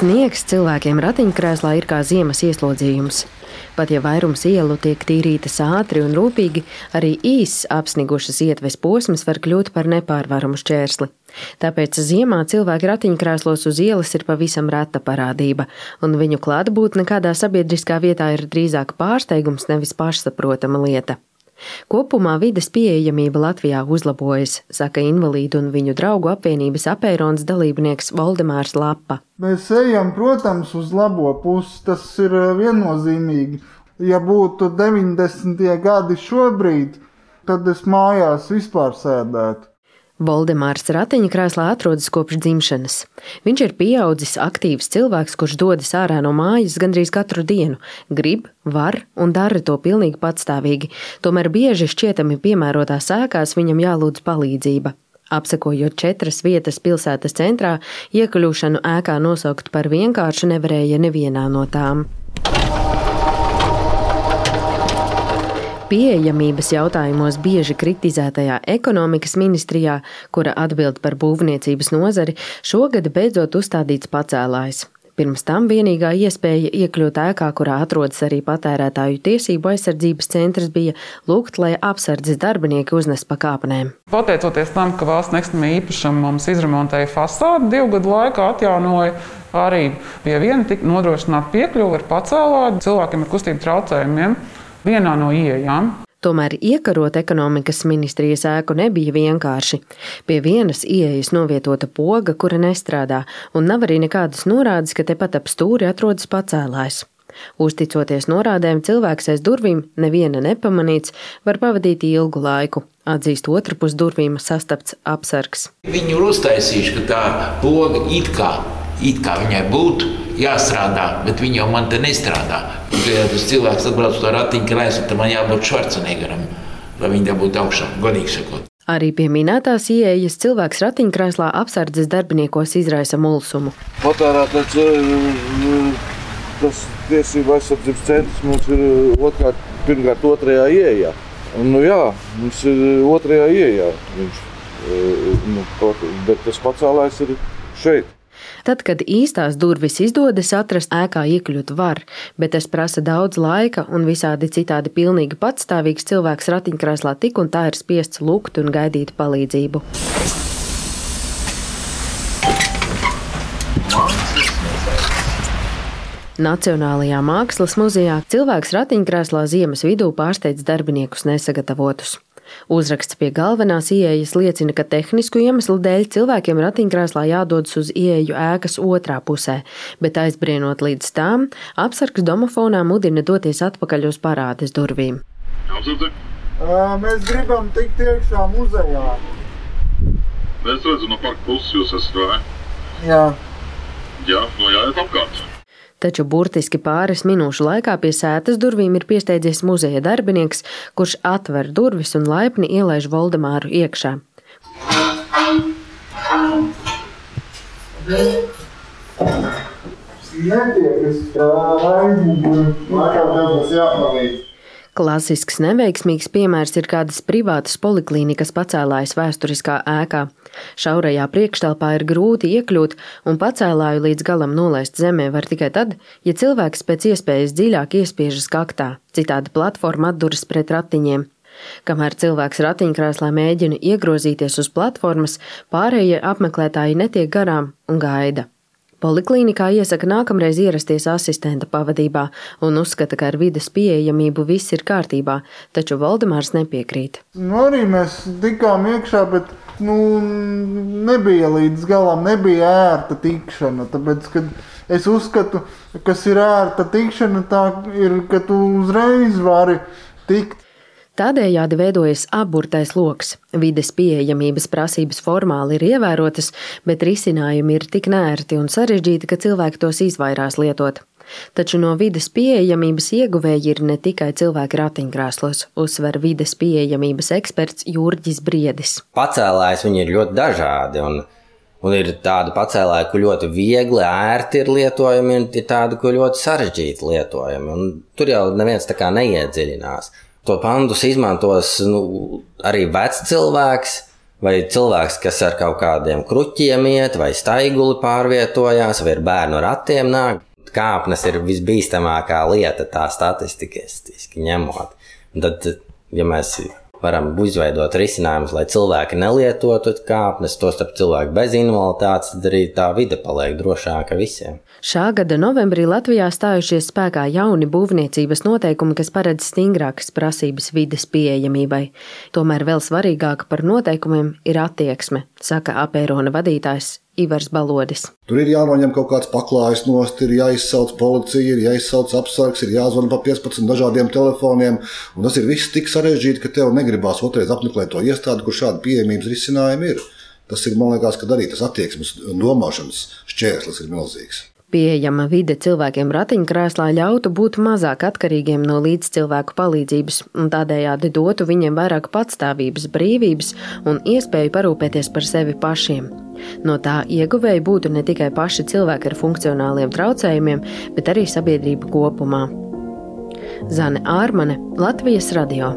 Sniegs cilvēkiem ratiņkrēslā ir kā ziemas ieslodzījums. Pat ja vairums ielu tiek tīrītas ātri un rūpīgi, arī īss apsnigušas ietves posms var kļūt par nepārvaramu šķērsli. Tāpēc ziemā cilvēki ratiņkrēslos uz ielas ir pavisam reta parādība, un viņu klātbūtne kādā sabiedriskā vietā ir drīzāk pārsteigums, nevis pašsaprotama lieta. Kopumā vides pieejamība Latvijā uzlabojas, saka invalīdu un viņu draugu apvienības apērons dalībnieks Valdemārs Lapa. Mēs ejam, protams, uz labo pusi, tas ir eh, viennozīmīgi. Ja būtu 90. gadi šobrīd, tad es mājās vispār sēdētu. Voldemārs ratiņkrēslā atrodas kopš dzimšanas. Viņš ir pieaudzis, aktīvs cilvēks, kurš dodas ārā no mājas gandrīz katru dienu, grib, var un dara to pilnīgi patstāvīgi. Tomēr bieži šķietami piemērotās ēkās viņam jālūdz palīdzība. Apsekojot četras vietas pilsētas centrā, iekļūšanu ēkā nosaukt par vienkāršu nevarēja nevienā no tām. Pieejamības jautājumos bieži kritizētajā ekonomikas ministrijā, kura atbild par būvniecības nozari, šogad beidzot uzstādīts pacēlājs. Pirms tam vienīgā iespēja iekļūt ēkā, kurā atrodas arī patērētāju tiesību aizsardzības centrs, bija lūgt, lai apsardzes darbinieki uznes pa kāpnēm. Pateicoties tam, ka valsts nekustamā īpašuma mums izremontēja fasādi, divu gadu laikā atjaunoja arī pie viena tika nodrošināta piekļuve ar pacēlāju cilvēkiem ar kustību traucējumiem vienā no ieejām. Tomēr iekarot ekonomikas ministrijas ēku nebija vienkārši. Pie vienas ieejas novietota poga, kura nestrādā, un nav arī nekādas norādes, ka tepat ap stūri atrodas pacēlājs. Uzticoties norādēm, cilvēks aiz durvīm, neviena nepamanīts, var pavadīt ilgu laiku, atzīst otrpus durvīm sastapts apsargs. Viņi ir uztaisījuši, ka tā poga it kā, it kā viņai būtu jāstrādā, bet viņi jau man te nestrādā. Tas cilvēks atbrauc uz to ratiņkrēslu, tad man jābūt švarcenegaram, lai viņi dabūtu augšā, godīgi sakot. Arī pie minētās ieejas cilvēks ratiņkrēslā apsardzes darbiniekos izraisa mulsumu. Patērētājs eh, tas tiesību aizsardzības centrs mums ir eh, otrkārt, pirmkārt otrajā ieejā. Un, nu, jā, mums ir otrajā ieejā viņš, eh, nu, bet tas pacēlājs ir šeit. Tad, kad īstās durvis izdodas atrast, ēkā iekļūt var, bet tas prasa daudz laika un visādi citādi pilnīgi patstāvīgs cilvēks ratiņkrēslā tik un tā ir spiests lūgt un gaidīt palīdzību. Nacionālajā mākslas muzejā cilvēks ratiņkrēslā ziemas vidū pārsteidz darbiniekus nesagatavotus. Uzraksts pie galvenās ieejas liecina, ka tehnisku iemeslu dēļ cilvēkiem ratiņkrēslā jādodas uz ieeju ēkas otrā pusē, bet aizbrienot līdz tām, apsargs domofonā mudina doties atpakaļ uz parādes durvīm. Mēs gribam tikt iekšā muzejā. Es redzu, no parka puses jūs esat vai? Jā. Jā, no jāiet apkārt taču burtiski pāris minūšu laikā pie sētas durvīm ir piesteidzies muzeja darbinieks, kurš atver durvis un laipni ielaiž Voldemāru iekšā. Netiek, es tā aizmugu, laikam tev būs jāpalīdz. Klasisks neveiksmīgs piemērs ir kādas privātas poliklīnikas pacēlājas vēsturiskā ēkā. Šaurajā priekštelpā ir grūti iekļūt, un pacēlāju līdz galam nolaist zemē var tikai tad, ja cilvēks pēc iespējas dziļāk iespiežas kaktā, citādi platforma atduras pret ratiņiem. Kamēr cilvēks ratiņkrēslā mēģina iegrozīties uz platformas, pārējie apmeklētāji netiek garām un gaida. Poliklīnikā iesaka nākamreiz ierasties asistenta pavadībā un uzskata, ka ar vides pieejamību viss ir kārtībā, taču Valdemārs nepiekrīt. Nu, arī mēs tikām iekšā, bet nu, nebija līdz galam, nebija ērta tikšana. Tāpēc, es uzskatu, kas ir ērta tikšana, tā ir, ka tu uzreiz vari tikt. Tādējādi veidojas apburtais lokus. Vides pieejamības prasības formāli ir ievērotas, bet risinājumi ir tik nērti un sarežģīti, ka cilvēki tos izvairās lietot. Taču no vides pieejamības ieguvēji ir ne tikai cilvēki ratiņkrēslos, uzsver vides pieejamības eksperts Jurģis Briedis. Pacēlājs viņi ir ļoti dažādi. Un... Un ir tādi pacēlāji, kur ļoti viegli, ērti ir lietojami, un ir tādi, kur ļoti sarežģīti lietojami. Un tur jau neviens tā kā neiedziļinās. To pandus izmantos nu, arī vecs cilvēks, vai cilvēks, kas ar kaut kādiem kruķiem iet, vai staiguli pārvietojās, vai ar bērnu ratiem nāk. Kāpnes ir visbīstamākā lieta, tā statistiski ņemot. Un tad, ja mēs varam izveidot risinājumus, lai cilvēki nelietotu kāpnes, to starp cilvēku bez invaliditātes, tad arī tā vide paliek drošāka visiem. Šā gada novembrī Latvijā stājušies spēkā jauni būvniecības noteikumi, kas paredz stingrākas prasības vides pieejamībai. Tomēr vēl svarīgāka par noteikumiem ir attieksme, saka apērona vadītājs Ivars Balodis. Tur ir jānoņem kaut kāds paklājs nost, ir jāizsauc policija, ir jāizsauc apsargs, ir jāzvana pa 15 dažādiem telefoniem. Un tas ir viss tik sarežģīti, ka tev negribās otrreiz apmeklēt to iestādi, kur šāda pieejamības risinājumi ir. Tas ir, man liekas, ka arī tas attieksmes un domāšanas šķērslis ir milzīgs. Pieejama vide cilvēkiem ratiņkrēslā ļautu būt mazāk atkarīgiem no līdzcilvēku palīdzības un tādējādi dotu viņiem vairāk patstāvības, brīvības un iespēju parūpēties par sevi pašiem. No tā ieguvēji būtu ne tikai paši cilvēki ar funkcionāliem traucējumiem, bet arī sabiedrība kopumā. Zane Ārmane, Latvijas radio.